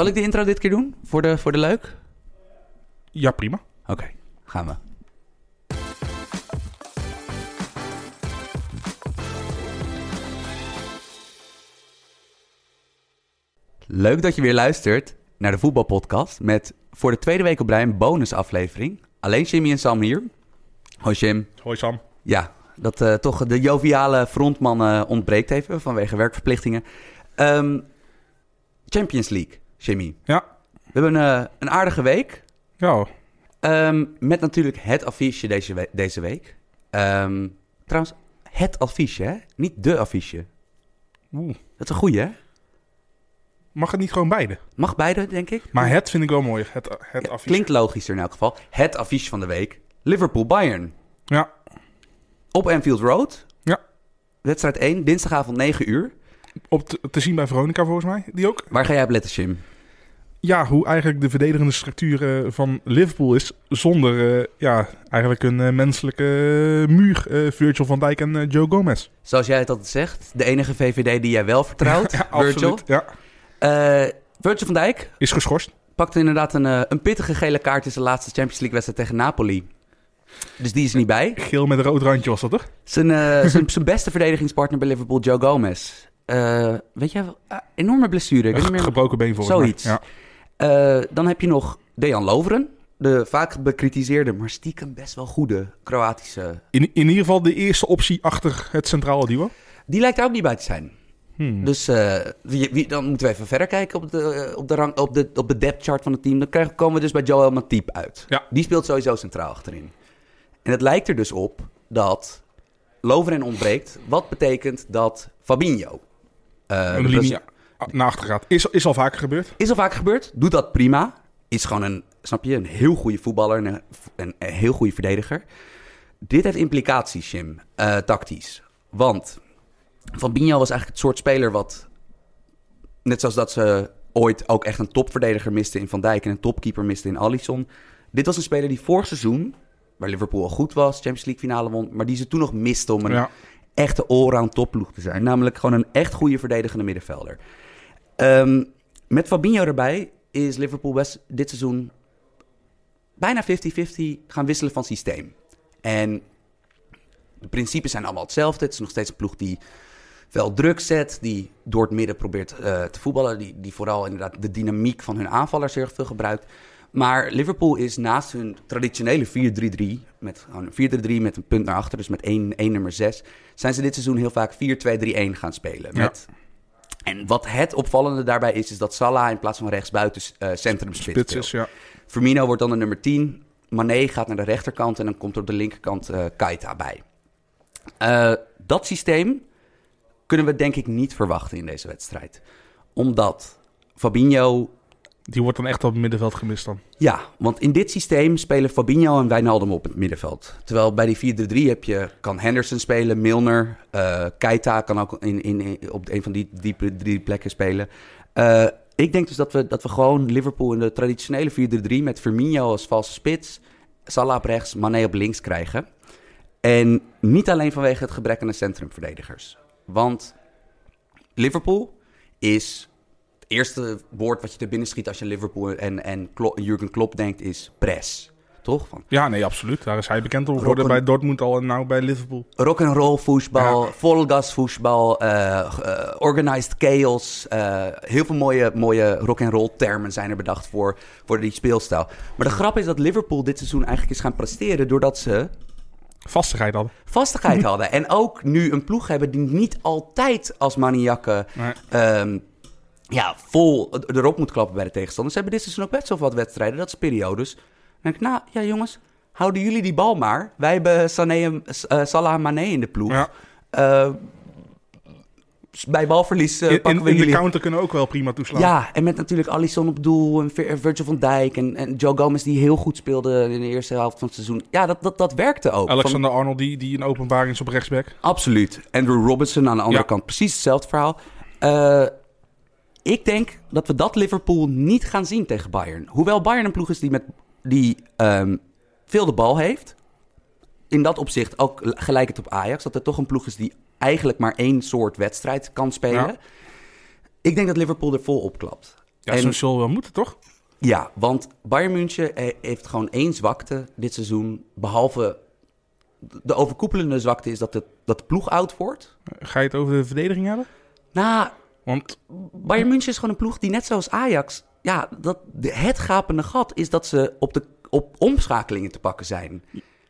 Zal ik de intro dit keer doen? Voor de, voor de leuk? Ja, prima. Oké, gaan we. Leuk dat je weer luistert naar de voetbalpodcast met voor de tweede week op rij een bonusaflevering. Alleen Jimmy en Sam hier. Hoi Jim. Hoi Sam. Ja, dat eh, toch de joviale frontman eh, ontbreekt even vanwege werkverplichtingen. Ehm, Champions League, Jimmy. Ja. We hebben eh, een aardige week. Ja. Ehm, met natuurlijk het affiche deze, we- deze week. Ehm, trouwens, het affiche, hè? Niet de affiche. Oeh. Dat is een goeie, hè? Mag het niet gewoon beide? Mag beide, denk ik. Maar het vind ik wel mooi. Het, het Ja, klinkt logischer in elk geval. Het affiche van de week. Liverpool-Bayern. Ja. Op Anfield Road. Ja. Wedstrijd 1, dinsdagavond 9 uur. Op te, te zien bij Veronica volgens mij. Die ook. Waar ga jij op letten, Jim? Ja, hoe eigenlijk de verdedigende structuur eh, van Liverpool is. Zonder eh, ja, eigenlijk een eh, menselijke muur. Virgil van Dijk en Joe Gomez. Zoals jij het altijd zegt, de enige VVD die jij wel vertrouwt, Ja, Virgil. absoluut. Ja. Eh, Virgil van Dijk Is geschorst. pakte inderdaad een, een pittige gele kaart in zijn laatste Champions League wedstrijd tegen Napoli. Dus die is er niet bij. Geel met een rood randje was dat toch? Zijn, zijn, zijn beste verdedigingspartner bij Liverpool, Joe Gomez. Eh, weet je, uh, enorme blessure. Ik meer. Gebroken been volgens Zoiets. mij. Ja. Eh, dan heb je nog Dejan Lovren. De vaak bekritiseerde, maar stiekem best wel goede Kroatische. In, in ieder geval de eerste optie achter het centrale duo. Die lijkt er ook niet bij te zijn. Hmm. Dus eh, wie, wie- dan moeten we even verder kijken op de, op de, rang, op de, op de depth chart van het team. Dan krijgen, komen we dus bij Joel Matip uit. Ja. Die speelt sowieso centraal achterin. En het lijkt er dus op dat Lovren ontbreekt. Wat betekent dat Fabinho... eh, een linie naar achter gaat. Is, is al vaker gebeurd. Is al vaak gebeurd. Doet dat prima. Is gewoon een, snap je, een heel goede voetballer. en Een, een, een heel goede verdediger. Dit heeft implicaties, Jim. eh, tactisch. Want Fabinho was eigenlijk het soort speler wat... Net zoals dat ze ooit ook echt een topverdediger misten in Van Dijk... en een topkeeper misten in Alisson. Dit was een speler die vorig seizoen... waar Liverpool al goed was, Champions League finale won... maar die ze toen nog miste om een Ja. Echte allround topploeg te zijn. Namelijk gewoon een echt goede verdedigende middenvelder. Ehm, met Fabinho erbij is Liverpool best dit seizoen bijna 50-50 gaan wisselen van systeem. En de principes zijn allemaal hetzelfde. Het is nog steeds een ploeg die wel druk zet, die door het midden probeert eh, te voetballen, die, die vooral inderdaad de dynamiek van hun aanvallers heel veel gebruikt. Maar Liverpool is naast hun traditionele 4-3-3, met gewoon een 4-3-3 met een punt naar achter, dus met één, één nummer 6, zijn ze dit seizoen heel vaak 4-2-3-1 gaan spelen. Ja. Met, en wat het opvallende daarbij is, is dat Salah in plaats van rechtsbuiten eh centrum spits is, ja. Firmino wordt dan de nummer 10. Mané gaat naar de rechterkant en dan komt er op de linkerkant Keita bij. Eh, dat systeem kunnen we denk ik niet verwachten in deze wedstrijd. Omdat Fabinho... Die wordt dan echt op het middenveld gemist dan. Ja, want in dit systeem spelen Fabinho en Wijnaldum op het middenveld. Terwijl bij die 4-3-3 heb je, kan Henderson spelen, Milner, eh Keita kan ook in, in, op een van die, die drie plekken spelen. Eh, ik denk dus dat we, dat we gewoon Liverpool in de traditionele 4-3-3 met Firmino als valse spits, Salah op rechts, Mané op links krijgen. En niet alleen vanwege het gebrek aan de centrumverdedigers. Want Liverpool is eerste woord wat je er binnen schiet als je Liverpool en, en Jurgen Klopp denkt is press. Toch? Van Ja, nee, absoluut. Daar is hij bekend om geworden en- bij Dortmund al en nou bij Liverpool. rock and roll voetbal, volgas voetbal, eh, eh, organized chaos. eh, heel veel mooie, mooie rock and roll termen zijn er bedacht voor, voor die speelstijl. Maar de grap is dat Liverpool dit seizoen eigenlijk is gaan presteren doordat ze Vastigheid hadden. vastigheid hadden. En ook nu een ploeg hebben die niet altijd als maniakken Nee. ehm, ja, vol erop moet klappen bij de tegenstanders. Ze hebben dit seizoen ook best wel wat wedstrijden, dat is periodes. Dan denk ik, nou ja jongens, houden jullie die bal maar. Wij hebben Sané en, eh, Salah en Mané in de ploeg. Ja. Eh, bij balverlies In, pakken in, we in de counter kunnen ook wel prima toeslaan. Ja, en met natuurlijk Alisson op doel en Vir- Virgil van Dijk en, en Joe Gomez die heel goed speelde in de eerste helft van het seizoen. Ja, dat, dat, dat werkte ook. Van- Alexander Arnold die, die een openbaring is op rechtsback. Absoluut. Andrew Robertson aan de andere Ja. kant, precies hetzelfde verhaal. Eh, ik denk dat we dat Liverpool niet gaan zien tegen Bayern. Hoewel Bayern een ploeg is die, met, die ehm, veel de bal heeft. In dat opzicht ook gelijk het op Ajax. Dat er toch een ploeg is die eigenlijk maar één soort wedstrijd kan spelen. Ja. Ik denk dat Liverpool er vol op klapt. Ja, En- zo zal wel moeten, toch? Ja, want Bayern München eh, heeft gewoon één zwakte dit seizoen. Behalve de overkoepelende zwakte is dat de, dat de ploeg oud wordt. Ga je het over de verdediging hebben? Nou, Want Bayern München is gewoon een ploeg die net zoals Ajax... Ja, dat, het gapende gat is dat ze op, de, op omschakelingen te pakken zijn.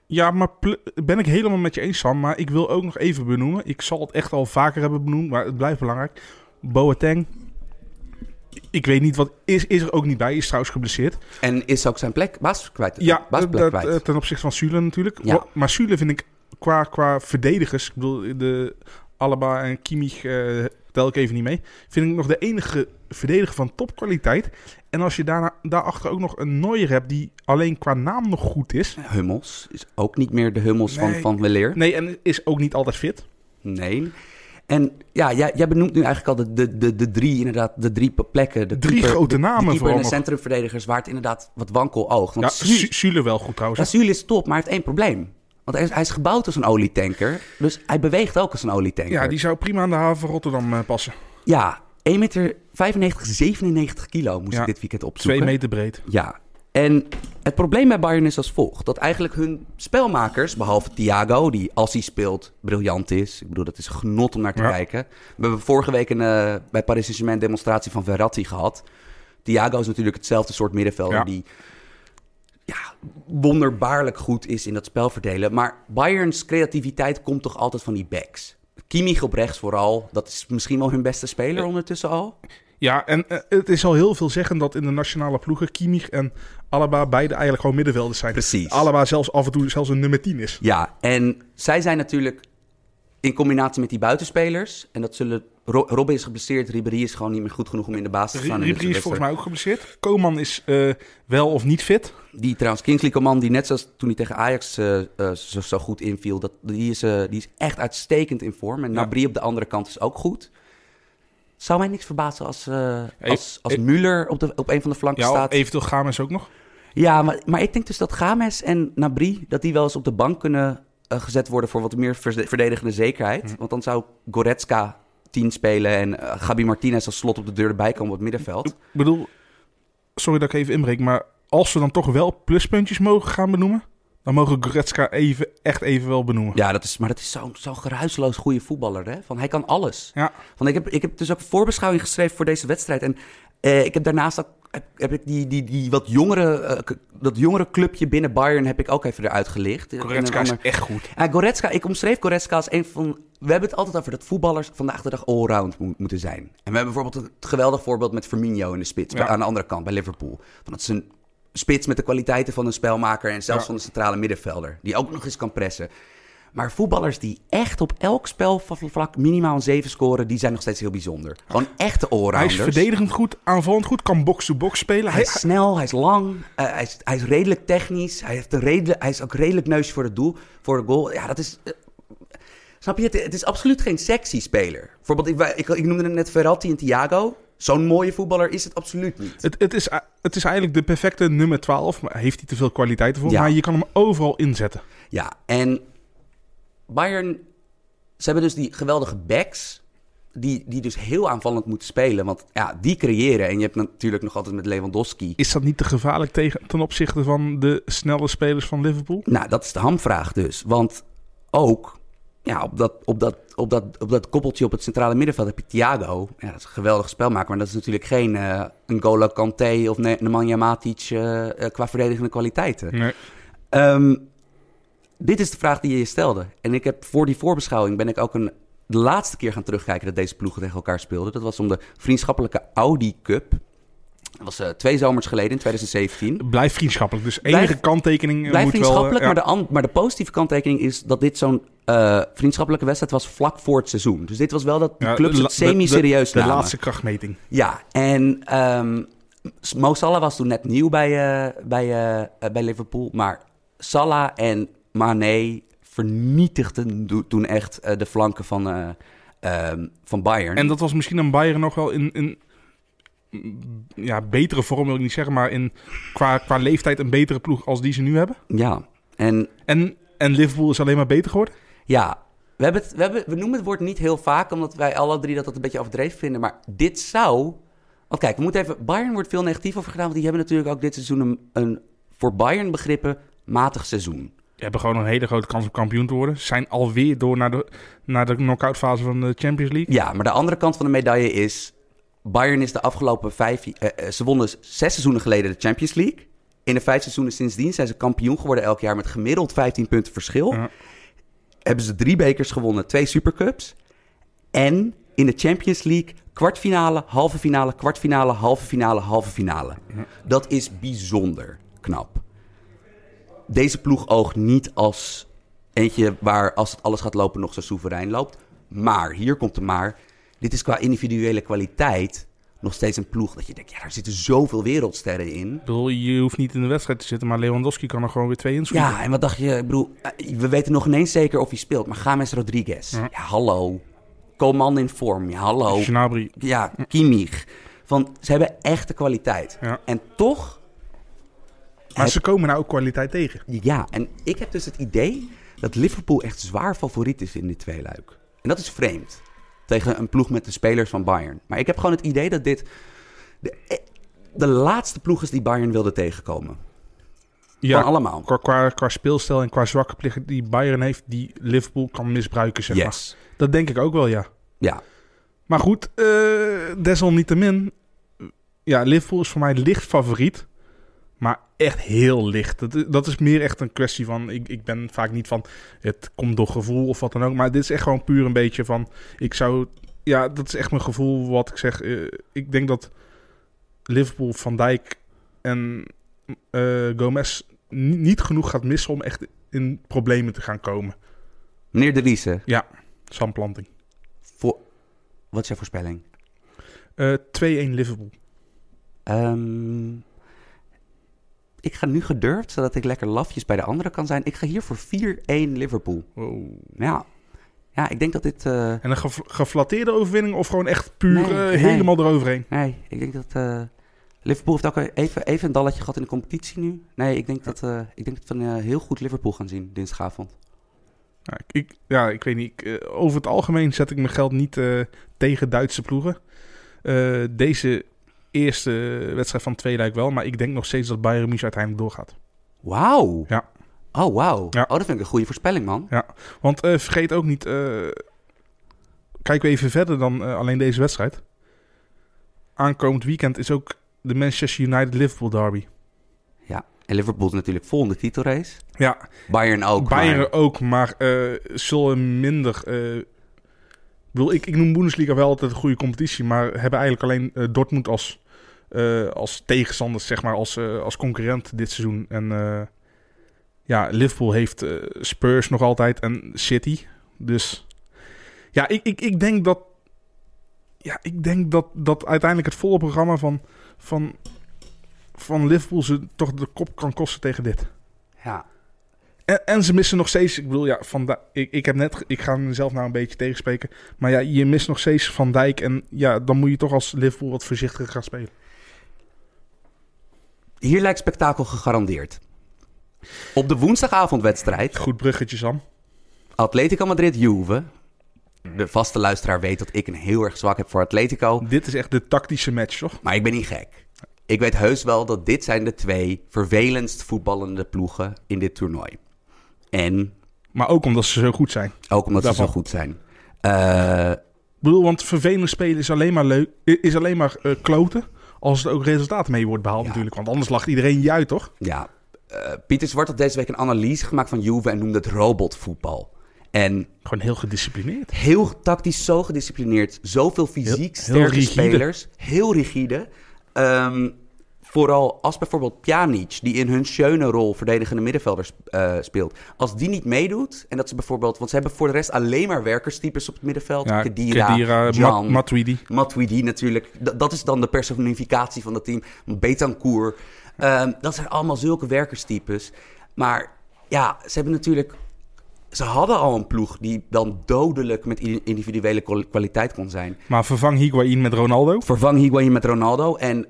Ja, maar ben ik helemaal met je eens, Sam. Maar ik wil ook nog even benoemen. Ik zal het echt al vaker hebben benoemd, maar het blijft belangrijk. Boateng. Ik weet niet wat is, is er ook niet bij. Is trouwens geblesseerd. En is ook zijn plek, baas kwijt. Ja, baasplek kwijt. eh, ten opzichte van Sule natuurlijk. Ja. Maar Sule vind ik qua, qua verdedigers, ik bedoel de Alaba en Kimmich eh, tel ik even niet mee, vind ik nog de enige verdediger van topkwaliteit. En als je daarna, daarachter ook nog een Neuer hebt die alleen qua naam nog goed is. Hummels is ook niet meer de Hummels van, Nee. van Weleer. Nee, en is ook niet altijd fit. Nee. En ja, jij, jij benoemt nu eigenlijk al de, de, de, de drie, inderdaad, de drie plekken. De Drie keeper, grote namen de keeper en de centrumverdedigers waar het inderdaad wat wankel oogt. Ja, Want Su- Sule wel goed trouwens. ja, is top, maar heeft één probleem. Want hij is, hij is gebouwd als een olietanker. Dus hij beweegt ook als een olietanker. Ja, die zou prima aan de haven van Rotterdam eh, passen. Ja, 1 meter 95, 97 kilo moest Ja, ik dit weekend opzoeken. Twee meter breed. Ja, en het probleem bij Bayern is als volgt. Dat eigenlijk hun spelmakers, behalve Thiago, die als hij speelt briljant is. Ik bedoel, dat is een genot om naar te Ja. kijken. We hebben vorige week een, eh, bij Paris Saint-Germain een demonstratie van Verratti gehad. Thiago is natuurlijk hetzelfde soort middenvelder Ja. die ja, wonderbaarlijk goed is in dat spel verdelen. Maar Bayerns creativiteit komt toch altijd van die backs. Kimmich op rechts vooral, dat is misschien wel hun beste speler ondertussen al. Ja, en eh, het is al heel veel zeggen dat in de nationale ploegen Kimmich en Alaba beide eigenlijk gewoon middenvelders zijn. Precies. Alaba zelfs af en toe zelfs een nummer 10 is. Ja, en zij zijn natuurlijk in combinatie met die buitenspelers. En dat zullen. Ro- Robben is geblesseerd, Ribéry is gewoon niet meer goed genoeg om in de basis te staan. Ribéry is volgens mij ook geblesseerd. Koman is eh, wel of niet fit. Die trouwens, Kingsley Coman, die net zoals toen hij tegen Ajax eh, eh, zo, zo goed inviel, dat, die, is, die is echt uitstekend in vorm. En Ja. Nabri op de andere kant is ook goed. Zou mij niks verbazen als, als, als Müller op, de, op een van de flanken Ja, staat. eventueel Games ook nog. Ja, maar, maar ik denk dus dat Games en Nabri... dat die wel eens op de bank kunnen gezet worden... voor wat meer verde- verdedigende zekerheid. Hm. Want dan zou Goretzka 10 spelen... en eh, Gabi Martinez als slot op de deur erbij komen op het middenveld. Ik bedoel, sorry dat ik even inbreek, maar als we dan toch wel pluspuntjes mogen gaan benoemen, dan mogen Goretzka even, echt even wel benoemen. Ja, dat is, maar dat is zo'n zo'n geruisloos goede voetballer. Hè? Van, hij kan alles. Ja. Van, ik, heb, ik heb dus ook een voorbeschouwing geschreven voor deze wedstrijd. En eh, ik heb daarnaast ook, heb, heb ik die, die, die wat jongere, eh, dat jongere clubje binnen Bayern... heb ik ook even eruit gelicht. Goretzka is echt goed. Ja, Goretzka, ik omschreef Goretzka als een van... We hebben het altijd over dat voetballers vandaag de dag allround mo- moeten zijn. En we hebben bijvoorbeeld een geweldig voorbeeld met Firmino in de spits. Ja. Aan de andere kant, bij Liverpool. Van dat is een spits met de kwaliteiten van een spelmaker... en zelfs Ja. van een centrale middenvelder. Die ook nog eens kan pressen. Maar voetballers die echt op elk spelvlak minimaal een 7 scoren... die zijn nog steeds heel bijzonder. Gewoon echte Hij allrounders. is verdedigend goed, aanvallend goed, kan box-to-box spelen. Hij Hij, is snel, hij is lang, eh, hij, is, hij is redelijk technisch. Hij, heeft een redelijk, hij is ook redelijk neusje voor het doel, voor de goal. Ja, dat is... eh, snap je? Het, het is absoluut geen sexy speler. Bijvoorbeeld, ik, ik, ik noemde net Verratti en Thiago. Zo'n mooie voetballer is het absoluut niet. het, het, is, het is eigenlijk de perfecte nummer 12, maar heeft hij te veel kwaliteiten voor. Ja. Maar je kan hem overal inzetten. Ja, en Bayern... Ze hebben dus die geweldige backs... Die, die dus heel aanvallend moeten spelen. Want ja, die creëren. En je hebt natuurlijk nog altijd met Lewandowski... Is dat niet te gevaarlijk tegen, ten opzichte van de snelle spelers van Liverpool? Nou, dat is de hamvraag dus. Want ook ja, op, dat, op, dat, op, dat, op dat koppeltje op het centrale middenveld heb je Thiago. Ja, dat is een geweldige spelmaker. Maar dat is natuurlijk geen eh N'Golo Kanté of Ne- Nemanja Matic eh, qua verdedigende kwaliteiten. Nee. Ehm, dit is de vraag die je je stelde. En ik heb voor die voorbeschouwing ben ik ook een, de laatste keer gaan terugkijken dat deze ploegen tegen elkaar speelden. Dat was om de vriendschappelijke Audi Cup. Dat was eh, twee zomers geleden in 2017. Blijf vriendschappelijk. Dus enige Blijf- kanttekening eh, Blijf moet wel... vriendschappelijk, eh, ja. maar, de maar de positieve kanttekening is dat dit zo'n eh, vriendschappelijke wedstrijd was vlak voor het seizoen. Dus dit was wel dat de clubs het semi-serieus De, de namen. laatste krachtmeting. Ja, en ehm Mo Salah was toen net nieuw bij, eh, bij, eh, eh, bij Liverpool. Maar Salah en Mane vernietigden do- toen echt eh, de flanken van, eh, ehm, van Bayern. En dat was misschien een Bayern nog wel in, in ja, betere vorm, wil ik niet zeggen, maar in, qua, qua leeftijd een betere ploeg als die ze nu hebben. Ja, en En, en Liverpool is alleen maar beter geworden. Ja, we, hebben het, we, hebben, we noemen het woord niet heel vaak, omdat wij alle drie dat, dat een beetje overdreven vinden. Maar dit zou Want kijk, we moeten even... Bayern wordt veel negatief over gedaan, want die hebben natuurlijk ook dit seizoen een, een voor Bayern begrippen matig seizoen. Hebben gewoon een hele grote kans om kampioen te worden. Ze zijn alweer door naar de, naar de knock-out fase van de Champions League. Ja, maar de andere kant van de medaille is... Bayern is de afgelopen vijf... eh, eh, ze wonnen zes seizoenen geleden de Champions League. In de vijf seizoenen sindsdien zijn ze kampioen geworden elk jaar... met gemiddeld 15 punten verschil. Ja. Hebben ze drie bekers gewonnen, twee supercups. En in de Champions League kwartfinale, halve finale, kwartfinale, halve finale, halve finale. Dat is bijzonder knap. Deze ploeg oogt niet als eentje waar als het alles gaat lopen nog zo soeverein loopt. Maar, hier komt de maar, dit is qua individuele kwaliteit nog steeds een ploeg dat je denkt, ja, daar zitten zoveel wereldsterren in. Ik bedoel, je hoeft niet in de wedstrijd te zitten, maar Lewandowski kan er gewoon weer twee inschieten. Ja, en wat dacht je? Ik bedoel, eh, we weten nog ineens zeker of hij speelt, maar James Rodriguez. Ja. Ja, hallo. Coman in vorm, ja, hallo. Gnabry. Ja, Kimmich. Van, ze hebben echte kwaliteit. Ja. En toch, Maar ze komen nou ook kwaliteit tegen. ja, en ik heb dus het idee dat Liverpool echt zwaar favoriet is in dit tweeluik. En dat is vreemd. Tegen een ploeg met de spelers van Bayern. Maar ik heb gewoon het idee dat dit de, eh, de laatste ploeg is die Bayern wilde tegenkomen. Ja, Van allemaal. qua, qua, qua speelstijl en qua zwakke plichten die Bayern heeft, die Liverpool kan misbruiken, zeg maar. Yes. Dat denk ik ook wel, ja. Ja, Maar goed, eh, desalniettemin, ja, Liverpool is voor mij licht favoriet. Maar echt heel licht. Dat, is- dat is meer echt een kwestie van, ik, ik ben vaak niet van, het komt door gevoel of wat dan ook. Maar dit is echt gewoon puur een beetje van, ik zou, ja, dat is echt mijn gevoel wat ik zeg. Eh, ik denk dat Liverpool, Van Dijk en eh, Gomez ni- niet genoeg gaat missen om echt in problemen te gaan komen. meneer De Riese, Samplanting. voor, wat is jouw voorspelling? Eh 2-1 Liverpool. Ehm, ik ga nu gedurfd, zodat ik lekker lafjes bij de anderen kan zijn. Ik ga hier voor 4-1 Liverpool. Wow. Ja, ja ik denk dat dit... eh, En een gef- geflatteerde overwinning of gewoon echt puur Nee, eh, nee. helemaal eroverheen? nee, ik denk dat... eh, Liverpool heeft ook even, even een dalletje gehad in de competitie nu. Nee, ik denk dat, ik denk dat we een heel goed Liverpool gaan zien dinsdagavond. Ja, ik, ja, ik weet niet. Ik, over het algemeen zet ik mijn geld niet tegen Duitse ploegen. Deze eerste wedstrijd van twee lijkt wel. Maar ik denk nog steeds dat Bayern München uiteindelijk doorgaat. Wauw. Ja. Oh, wauw. Ja. Oh, dat vind ik een goede voorspelling, man. Want eh, vergeet ook niet... eh kijken we even verder dan eh, alleen deze wedstrijd. Aankomend weekend is ook de Manchester United-Liverpool derby. Ja. En Liverpool is natuurlijk vol in de titelrace. Ja, Bayern ook. Bayern maar- ook, maar zullen minder. Ik, ik, ik noem Bundesliga wel altijd een goede competitie, maar hebben eigenlijk alleen eh, Dortmund als, eh, als tegenstander, zeg maar, als, eh, als concurrent dit seizoen. En ja, Liverpool heeft Spurs nog altijd en City. Dus ja, ik, ik, ik denk dat. Ja, ik denk dat, dat uiteindelijk het volle programma van, van, van Liverpool ze toch de kop kan kosten tegen dit. Ja. En, en ze missen nog steeds, ik bedoel, ja, van Dijk- ik, ik heb net, ik ga mezelf nou een beetje tegenspreken. Maar ja, je mist nog steeds Van Dijk. En ja, dan moet je toch als Liverpool wat voorzichtiger gaan spelen. Hier lijkt spektakel gegarandeerd. Op de woensdagavondwedstrijd Goed bruggetje, Sam. Atletico Madrid-Juve. De vaste luisteraar weet dat ik een heel erg zwak heb voor Atletico. Dit is echt de tactische match, toch? Maar ik ben niet gek. Ik weet heus wel dat dit zijn de twee vervelendst voetballende ploegen in dit toernooi. En Maar ook omdat ze zo goed zijn. ook omdat ze zo goed zijn. Eh, Ik bedoel, want vervelend spelen is alleen maar leuk, is alleen maar eh, kloten. Als er ook resultaten mee wordt behaald Ja. natuurlijk. Want anders lacht iedereen je uit, toch? ja, eh, Pieter Zwart had deze week een analyse gemaakt van Juve en noemde het robotvoetbal. En Gewoon heel gedisciplineerd. heel tactisch, zo gedisciplineerd. Zoveel fysiek Heel- heel sterke rigide. spelers. Heel rigide. Ehm, vooral als bijvoorbeeld Pjanic, die in hun schöne rol verdedigende middenvelders eh, speelt. Als die niet meedoet, en dat ze bijvoorbeeld... Want ze hebben voor de rest alleen maar werkerstypes op het middenveld. Ja, Kedira, Kedira, Jan, Ma- Matuidi. Matuidi natuurlijk. D- dat is dan de personificatie van het team. Betancourt. Ehm, dat zijn allemaal zulke werkerstypes. Maar ja, ze hebben natuurlijk... Ze hadden al een ploeg die dan dodelijk met individuele kwal- kwaliteit kon zijn. Maar vervang Higuain met Ronaldo. Vervang Higuain met Ronaldo en...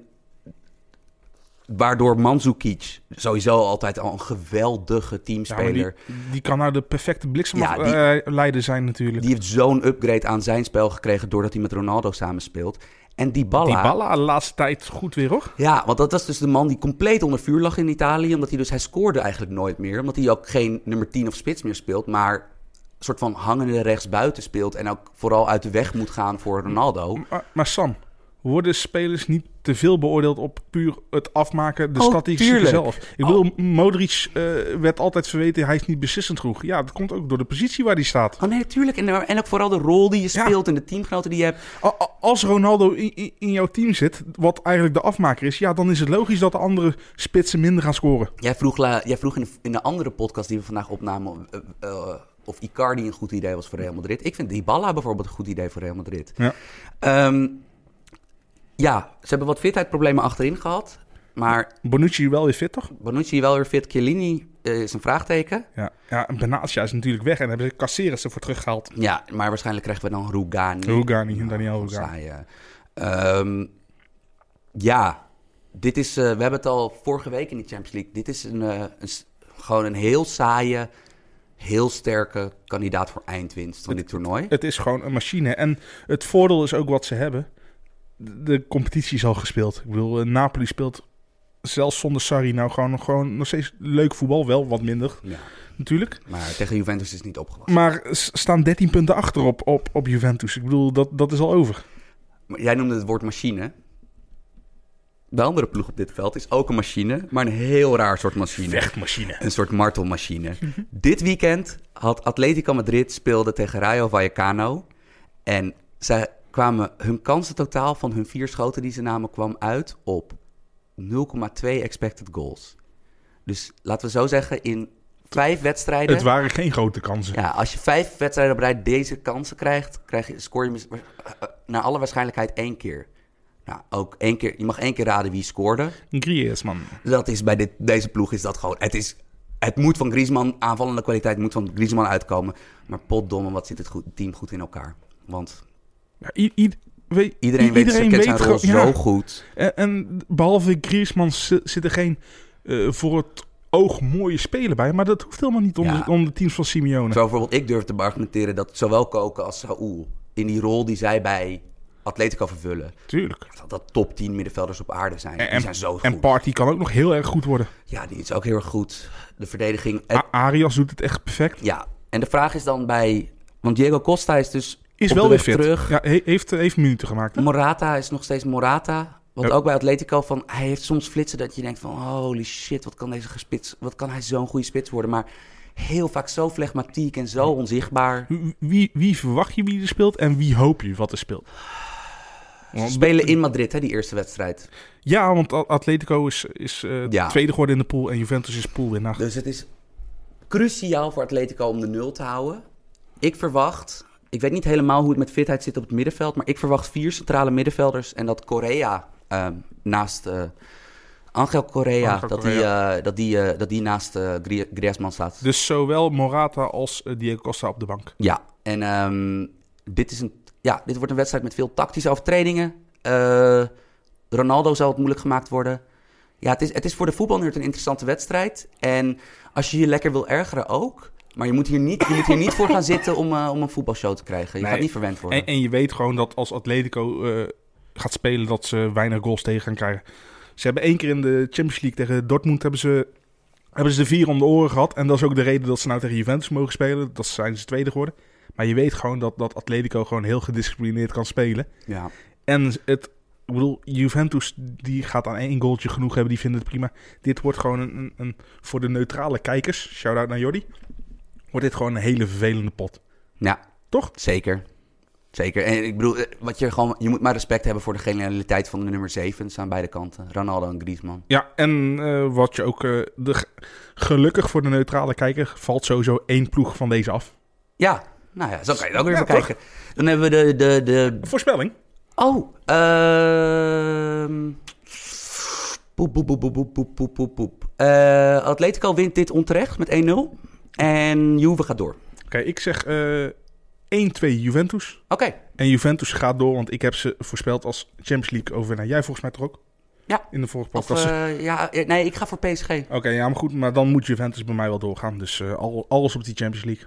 Waardoor Mandzukic sowieso altijd al een geweldige Ja, teamspeler... die, die kan nou de perfecte Ja, die- bliksemafleider zijn natuurlijk. Die heeft zo'n upgrade aan zijn spel gekregen doordat hij met Ronaldo samenspeelt. En Dybala... Die ballen de laatste tijd goed weer, hoor. Ja, want dat was dus de man die compleet onder vuur lag in Italië. Omdat hij dus, hij scoorde eigenlijk nooit meer. Omdat hij ook geen nummer 10 of spits meer speelt. Maar een soort van hangende rechtsbuiten speelt. En ook vooral uit de weg moet gaan voor Ronaldo. Maar, maar Sam, worden spelers niet te veel beoordeeld op puur het afmaken, de Oh, statistieken tuurlijk. zelf? Ik bedoel, Modric eh, werd altijd verweten, hij is niet beslissend genoeg. Ja, dat komt ook door de positie waar hij staat. Oh nee, natuurlijk. En, en ook vooral de rol die je Ja. speelt en de teamgenoten die je hebt. Als Ronaldo in, in- jouw team zit, wat eigenlijk de afmaker is, ja, dan is het logisch dat de andere spitsen minder gaan scoren. Jij vroeg, la- jij vroeg in, de, in de andere podcast die we vandaag opnamen... eh, eh, of Icardi een goed idee was voor Real Madrid. Ik vind Dybala bijvoorbeeld een goed idee voor Real Madrid. Ja. Ehm, ja, ze hebben wat fitheidproblemen achterin gehad. Maar Bonucci wel weer fit, toch? Bonucci wel weer fit. Chiellini eh, is een vraagteken. Ja, ja en Benatia is natuurlijk weg en hebben ze Caceres ervoor teruggehaald. Ja, maar waarschijnlijk krijgen we dan Rugani. Rugani, Daniel Van Rugani. Ehm, ja, dit is, eh, we hebben het al vorige week in de Champions League. Dit is een, een gewoon een heel saaie, heel sterke kandidaat voor eindwinst van dit toernooi. Het is gewoon een machine. En het voordeel is ook wat ze hebben. De, competitie is al gespeeld. Ik bedoel, eh, Napoli speelt zelfs zonder Sarri nou gewoon, gewoon nog steeds leuk voetbal. Wel wat minder Ja, natuurlijk. maar tegen Juventus is het niet opgewassen. Maar staan 13 punten achter op, op, op Juventus. Ik bedoel, dat, dat is al over. Maar jij noemde het woord machine. De andere ploeg op dit veld is ook een machine, maar een heel raar soort machine. Vechtmachine. Een soort martelmachine. Dit weekend had Atletico Madrid speelde tegen Rayo Vallecano. En zij kwamen, hun kansen totaal van hun vier schoten die ze namen kwam uit op 0,2 expected goals. Dus laten we zo zeggen, in vijf wedstrijden... Het waren geen grote kansen. Ja, als je vijf wedstrijden op rij deze kansen krijgt, krijg je, scoor je mis- eh, eh, naar alle waarschijnlijkheid één keer. Nou, ook één keer, je mag één keer raden wie scoorde. Griezmann. Dat is bij dit, deze ploeg is dat gewoon. Het, is, het moet van Griezmann, aanvallende kwaliteit moet van Griezmann uitkomen. Maar potdomme, wat zit het goed, team goed in elkaar. Want i- i- weet- iedereen, i- weet, iedereen kent zijn rol ja. zo goed. En, en behalve Griezmann zi- zit er geen eh, voor het oog mooie spelen bij. Maar dat hoeft helemaal niet om, Ja. de, om de teams van Simeone. Zo bijvoorbeeld, ik durf te argumenteren dat zowel Koken als Saúl... in die rol die zij bij Atletico vervullen... Tuurlijk. dat dat top 10 middenvelders op aarde zijn. En, die zijn zo goed. en Party kan ook nog heel erg goed worden. Ja, die is ook heel erg goed. De verdediging... A- Arias doet het echt perfect. ja, en de vraag is dan bij... Want Diego Costa is dus Is wel weer fit. terug. Ja, he- heeft, heeft minuten gemaakt. hè? Morata is nog steeds Morata. Want Ja. ook bij Atletico, van, hij heeft soms flitsen dat je denkt van... holy shit, wat kan deze spits, wat kan hij zo'n goede spits worden. Maar heel vaak zo flegmatiek en zo onzichtbaar. Wie- Wie, verwacht je wie er speelt en wie hoop je wat er speelt? Ze Want- spelen in Madrid, hè, die eerste wedstrijd. Ja, want Atletico is, is eh, Ja. tweede geworden in de pool en Juventus is poolwinnaar. Dus het is cruciaal voor Atletico om de nul te houden. Ik verwacht, ik weet niet helemaal hoe het met fitheid zit op het middenveld... maar ik verwacht vier centrale middenvelders en dat Correa ehm, naast... eh, Angel Correa, Angel dat, Die, eh, dat, die, eh, dat die naast Grie- Griezmann staat. Dus zowel Morata als Diego Costa op de bank. Ja, en ehm, dit, is een, ja, dit wordt een wedstrijd met veel tactische overtredingen. Ronaldo zal het moeilijk gemaakt worden. Ja, het is, het is voor de voetbalnerd een interessante wedstrijd. En als je je lekker wil ergeren ook. Maar je moet hier niet, je moet hier niet voor gaan zitten om, eh, om een voetbalshow te krijgen. Je Nee. gaat niet verwend worden. En, en je weet gewoon dat als Atletico eh, gaat spelen, dat ze weinig goals tegen gaan krijgen. Ze hebben één keer in de Champions League tegen Dortmund hebben ze, hebben ze de vier om de oren gehad. En dat is ook de reden dat ze nou tegen Juventus mogen spelen. Dat zijn ze tweede geworden. Maar je weet gewoon dat, dat Atletico gewoon heel gedisciplineerd kan spelen. Ja. En het, ik bedoel, Juventus die gaat aan één goaltje genoeg hebben, die vinden het prima. Dit wordt gewoon een, een, een voor de neutrale kijkers, shout-out naar Jordi, wordt dit gewoon een hele vervelende pot. Ja. Toch? Zeker. Zeker. En ik bedoel, eh, wat je, gewoon, je moet maar respect hebben voor de genialiteit van de nummer 7. aan beide kanten. Ronaldo en Griezmann. Ja, en eh, wat je ook... Eh, gelukkig voor de neutrale kijker valt sowieso één ploeg van deze af. Ja, nou ja, zo kan je ook weer ja, bekijken. Dan hebben we de... de, de... Voorspelling. Oh, ehm... Poep, poep, poep, poep, poep, poep, poep. Atletico wint dit onterecht met 1-0. En Juve gaat door. Oké, ik zeg eh 1-2 Juventus. Oké, En Juventus gaat door, want ik heb ze voorspeld als Champions League overwinnaar. Jij volgens mij toch ook? Ja. In de vorige of podcast. eh, ja, eh, nee, ik ga voor PSG. Oké, ja, maar goed, maar dan moet Juventus bij mij wel doorgaan. Dus al, alles op die Champions League.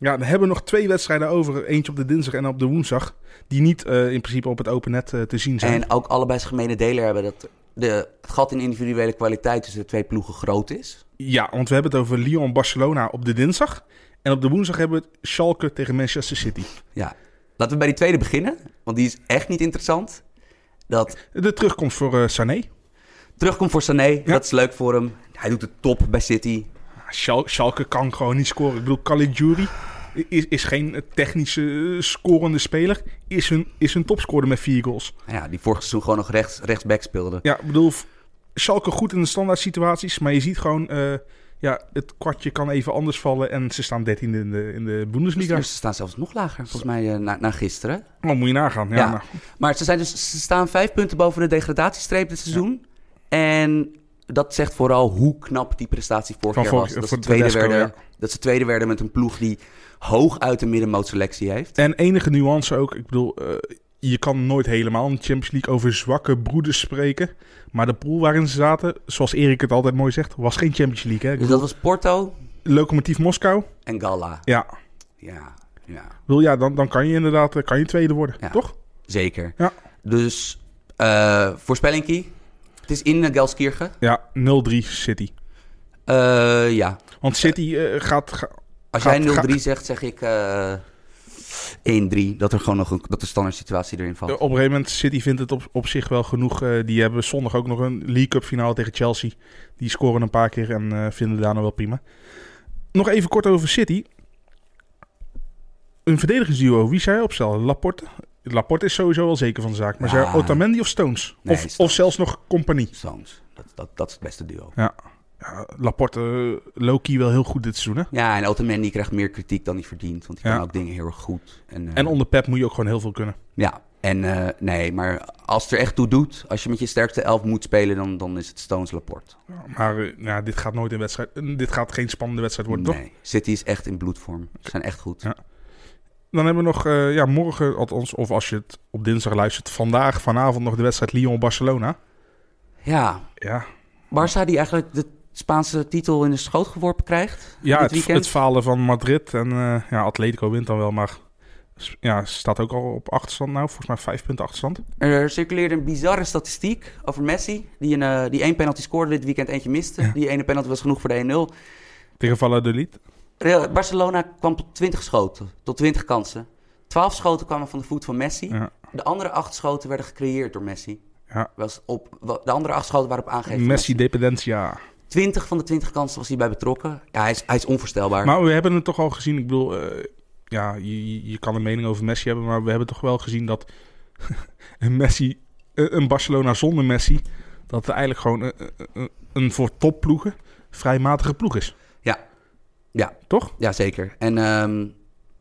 Ja, hebben we nog twee wedstrijden over. Eentje op de dinsdag en op de woensdag. Die niet in principe op het open net te zien zijn. En ook allebei zijn gemene deler hebben dat de, het gat in individuele kwaliteit tussen de twee ploegen groot is. Ja, want we hebben het over Lyon-Barcelona op de dinsdag. En op de woensdag hebben we het Schalke tegen Manchester City. Ja. Laten we bij die tweede beginnen, want die is echt niet interessant. Dat De terugkomst voor eh, Sané. terugkomt voor Sané, dat is leuk voor hem. Hij doet het top bij City. Schal- Schalke kan gewoon niet scoren. Ik bedoel, Caligiuri is, is geen technische eh, scorende speler. Is hun, is hun topscorer met vier goals. Ja, die vorig seizoen gewoon nog rechts, rechtsback speelde. Ja, ik bedoel, Schalke goed in de standaard situaties. Maar je ziet gewoon, eh, ja, het kwartje kan even anders vallen. En ze staan 13 in de, in de Bundesliga. Dus ze staan zelfs nog lager, volgens mij, eh, na, na gisteren. Oh, moet je nagaan. Ja, Ja. nou. Maar ze, zijn dus, ze staan vijf punten boven de degradatiestreep dit seizoen. En dat zegt vooral hoe knap die prestatie vorig jaar was. Dat ze, tweede werden, dat ze tweede werden met een ploeg die hoog uit de middenmootselectie heeft. En enige nuance ook. Ik bedoel, eh, je kan nooit helemaal in de Champions League over zwakke broeders spreken. Maar de pool waarin ze zaten, zoals Erik het altijd mooi zegt, was geen Champions League. Hè? Dus dat was Porto Lokomotief Moskou. en Galla. Ja, Ja, ja bedoel, ja dan, dan kan je inderdaad eh, kan je tweede worden, Ja. toch? zeker. Ja. Dus eh voorspellingkie. Het is in uh, Gelskirchen. Ja, 0-3 City. Ja. Want City gaat, ga- Als Gaat- jij 0-3 gaat- zegt, zeg ik eh 1-3. Dat er gewoon nog een, dat de standaard situatie erin valt. op een gegeven moment, City vindt het op, op zich wel genoeg. eh, die hebben zondag ook nog een League Cup finale tegen Chelsea. Die scoren een paar keer en eh, vinden daar nog wel prima. Nog even kort over City. Een verdedigingsduo, wie zou je opstellen? Laporte? Laporte is sowieso wel zeker van de zaak. Maar Ja. je Otamendi of Stones? Nee, of, Stones. of zelfs nog Compagnie? Stones. Dat, dat, dat is het beste duo. Ja, Laporte, uh, Loki wel heel goed dit seizoen. Hè? Ja, en Otamendi krijgt meer kritiek dan hij verdient. Want hij Ja. kan ook dingen heel erg goed. En, eh, En onder Pep moet je ook gewoon heel veel kunnen. Ja, en eh, nee, maar als het er echt toe doet... als je met je sterkste elf moet spelen... dan, dan is het Stones Laporte. Maar eh, ja, dit gaat nooit een wedstrijd. eh, Dit gaat geen spannende wedstrijd worden, toch? Nee, City is echt in bloedvorm. Ze zijn echt goed. Ja. Dan hebben we nog eh, ja, morgen, althans, of als je het op dinsdag luistert, vandaag, vanavond nog de wedstrijd Lyon-Barcelona. Ja, Ja, Barça die eigenlijk de Spaanse titel in de schoot geworpen krijgt ja dit het, weekend. het falen van Madrid en eh, ja, Atletico wint dan wel, maar ja, staat ook al op achterstand nou, volgens mij vijf punten achterstand. Er circuleerde een bizarre statistiek over Messi... die, een, eh, die één penalty scoorde dit weekend, eentje miste. Ja. Die ene penalty was genoeg voor de 1-0. Tegen Valladolid. Barcelona kwam tot 20 schoten, tot 20 kansen. 12 schoten kwamen van de voet van Messi. Ja. De andere acht schoten werden gecreëerd door Messi. Ja. Was op, de andere acht schoten waren op aangegeven van Messi dependentia. 20 van de 20 kansen was hij bij betrokken. Ja, hij is, hij is onvoorstelbaar. Maar we hebben het toch al gezien. Ik bedoel, eh, ja, je, je- kan een mening over Messi hebben, maar we hebben toch wel gezien dat een Messi, eh, een Barcelona zonder Messi, dat het eigenlijk gewoon een, een, een voor topploegen vrij matige ploeg is. Ja. Ja. Toch? ja, zeker. En ehm,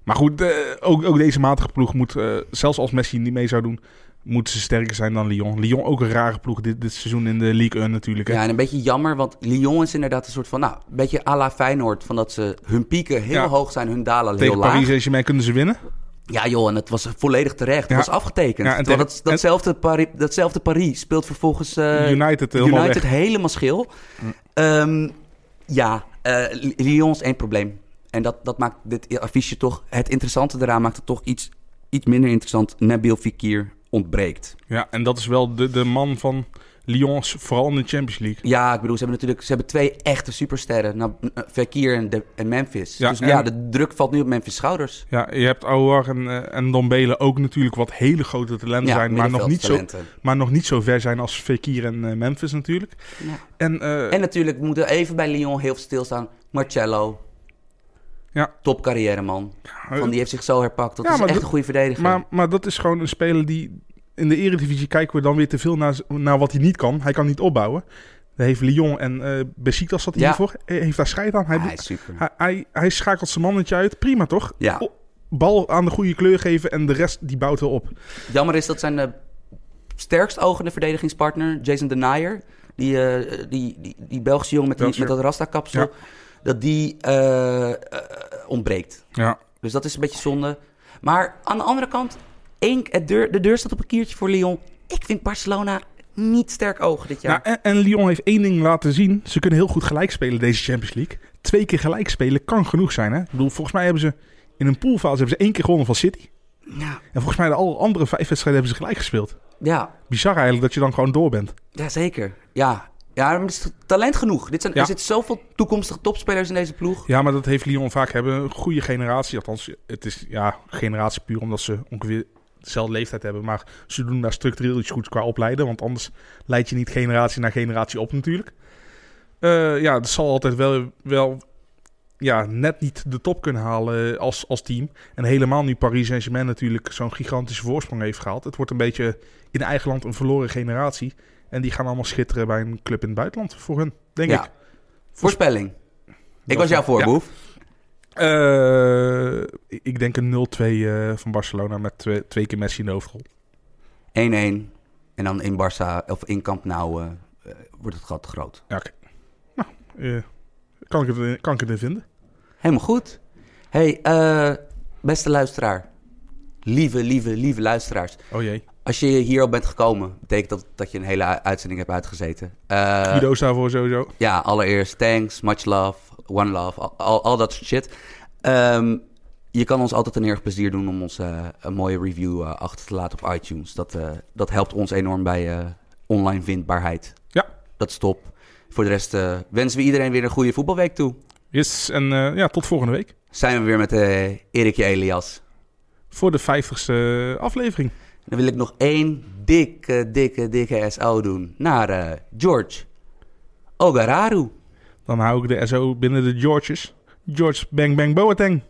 Maar goed, eh, ook, ook deze matige ploeg moet, eh, zelfs als Messi niet mee zou doen, moeten ze sterker zijn dan Lyon. Lyon ook een rare ploeg dit, dit seizoen in de League 1 natuurlijk. Hè? ja, en een beetje jammer, want Lyon is inderdaad een soort van... Nou, een beetje à la Feyenoord, van dat ze hun pieken heel Ja. hoog zijn, hun dalen heel Tegen laag. Paris Saint-Germain kunnen ze winnen. Ja joh, en het was volledig terecht. Het Ja. was afgetekend. Ja, en tegen- dat, datzelfde, Paris, datzelfde Paris speelt vervolgens eh, United helemaal United helemaal schil. Ehm, ja, eh, Lyon is één probleem. En dat, dat maakt dit affiche toch... Het interessante eraan maakt het toch iets, iets minder interessant. Nabil Fekir ontbreekt. Ja, en dat is wel de, de man van Lyon, vooral in de Champions League. Ja, ik bedoel, ze hebben natuurlijk ze hebben twee echte supersterren. Nou, eh, Fekir en, de, en Memphis. Ja, dus en- ja, de druk valt nu op Memphis' schouders. Ja, je hebt Aouar en, eh, en Dombele ook natuurlijk wat hele grote talenten zijn, maar nog, niet zo, maar nog niet zo ver zijn als Fekir en eh, Memphis natuurlijk. Ja. En, eh, En natuurlijk moeten we even bij Lyon heel stilstaan. Marcello. Ja. Top carrièreman. eh, Van die heeft zich zo herpakt. Dat Ja, is echt dat- een goede verdediger. maar, maar dat is gewoon een speler die... In de eredivisie kijken we dan weer te veel naar, naar wat hij niet kan. Hij kan niet opbouwen. Daar heeft Lyon en eh Besiktas hij Ja. hiervoor. Hij heeft daar scheid aan. Hij, hij is hij, hij, hij schakelt zijn mannetje uit. Prima toch? Ja. Bal aan de goede kleur geven en de rest die bouwt wel op. Jammer is dat zijn eh, sterkst ogende verdedigingspartner, Jason Denayer, die, eh, die, die, die Belgische jongen met, die, met dat Rasta-kapsel, Ja. Dat die eh, eh, ontbreekt. Ja, Dus dat is een beetje zonde. Maar aan de andere kant, één, het deur, de deur staat op een kiertje voor Lyon. Ik vind Barcelona niet sterk ogen dit jaar. Nou, en, en Lyon heeft één ding laten zien. Ze kunnen heel goed gelijk spelen deze Champions League. Twee keer gelijk spelen kan genoeg zijn. Hè? Ik bedoel, volgens mij hebben ze In een poolfase hebben ze één keer gewonnen van City. Ja, En volgens mij de alle andere vijf wedstrijden hebben ze gelijk gespeeld. ja, Bizar eigenlijk dat je dan gewoon door bent. ja zeker. Ja, ja er is talent genoeg. Dit zijn, Ja. Er zitten zoveel toekomstige topspelers in deze ploeg. Ja, maar dat heeft Lyon vaak hebben. Een goede generatie. Althans, het is ja, generatie puur omdat ze ongeveer dezelfde leeftijd hebben. Maar ze doen daar structureel iets goeds qua opleiden. Want anders leid je niet generatie na generatie op natuurlijk. Eh, ja, het zal altijd wel, wel ja, net niet de top kunnen halen als, als team. En helemaal nu Paris Saint-Germain natuurlijk zo'n gigantische voorsprong heeft gehaald. Het wordt een beetje in eigen land een verloren generatie. En die gaan allemaal schitteren bij een club in het buitenland voor hun, denk Ja. ik. Voorspelling. Ik was jouw Ja. voorboef. Eh, ik denk een 0-2 eh, van Barcelona met twee, twee keer Messi in de hoofdrol. 1-1. En dan in Barça, of in Camp Nou, eh, wordt het gat groot. Ja, oké. Nou, kan, ik het, kan ik het in vinden? Helemaal goed. hey, beste luisteraar. Lieve, lieve, lieve luisteraars. Oh jee. Als je hier al bent gekomen, betekent dat dat je een hele uitzending hebt uitgezeten. Guido is daarvoor sowieso. ja, allereerst thanks, much love, one love, al, dat soort shit. Ehm, je kan ons altijd een erg plezier doen om ons eh, een mooie review eh, achter te laten op iTunes. Dat, eh, dat helpt ons enorm bij online vindbaarheid. Ja. Dat is top. Voor de rest wensen we iedereen weer een goede voetbalweek toe. Yes, en ja, tot volgende week. Zijn we weer met Erikje Elias. Voor de vijftigste aflevering. Dan wil ik nog één dikke, dikke, dikke SO doen naar eh, George Ogararu. Dan hou ik de SO binnen de Georges. George Bang Bang Boateng.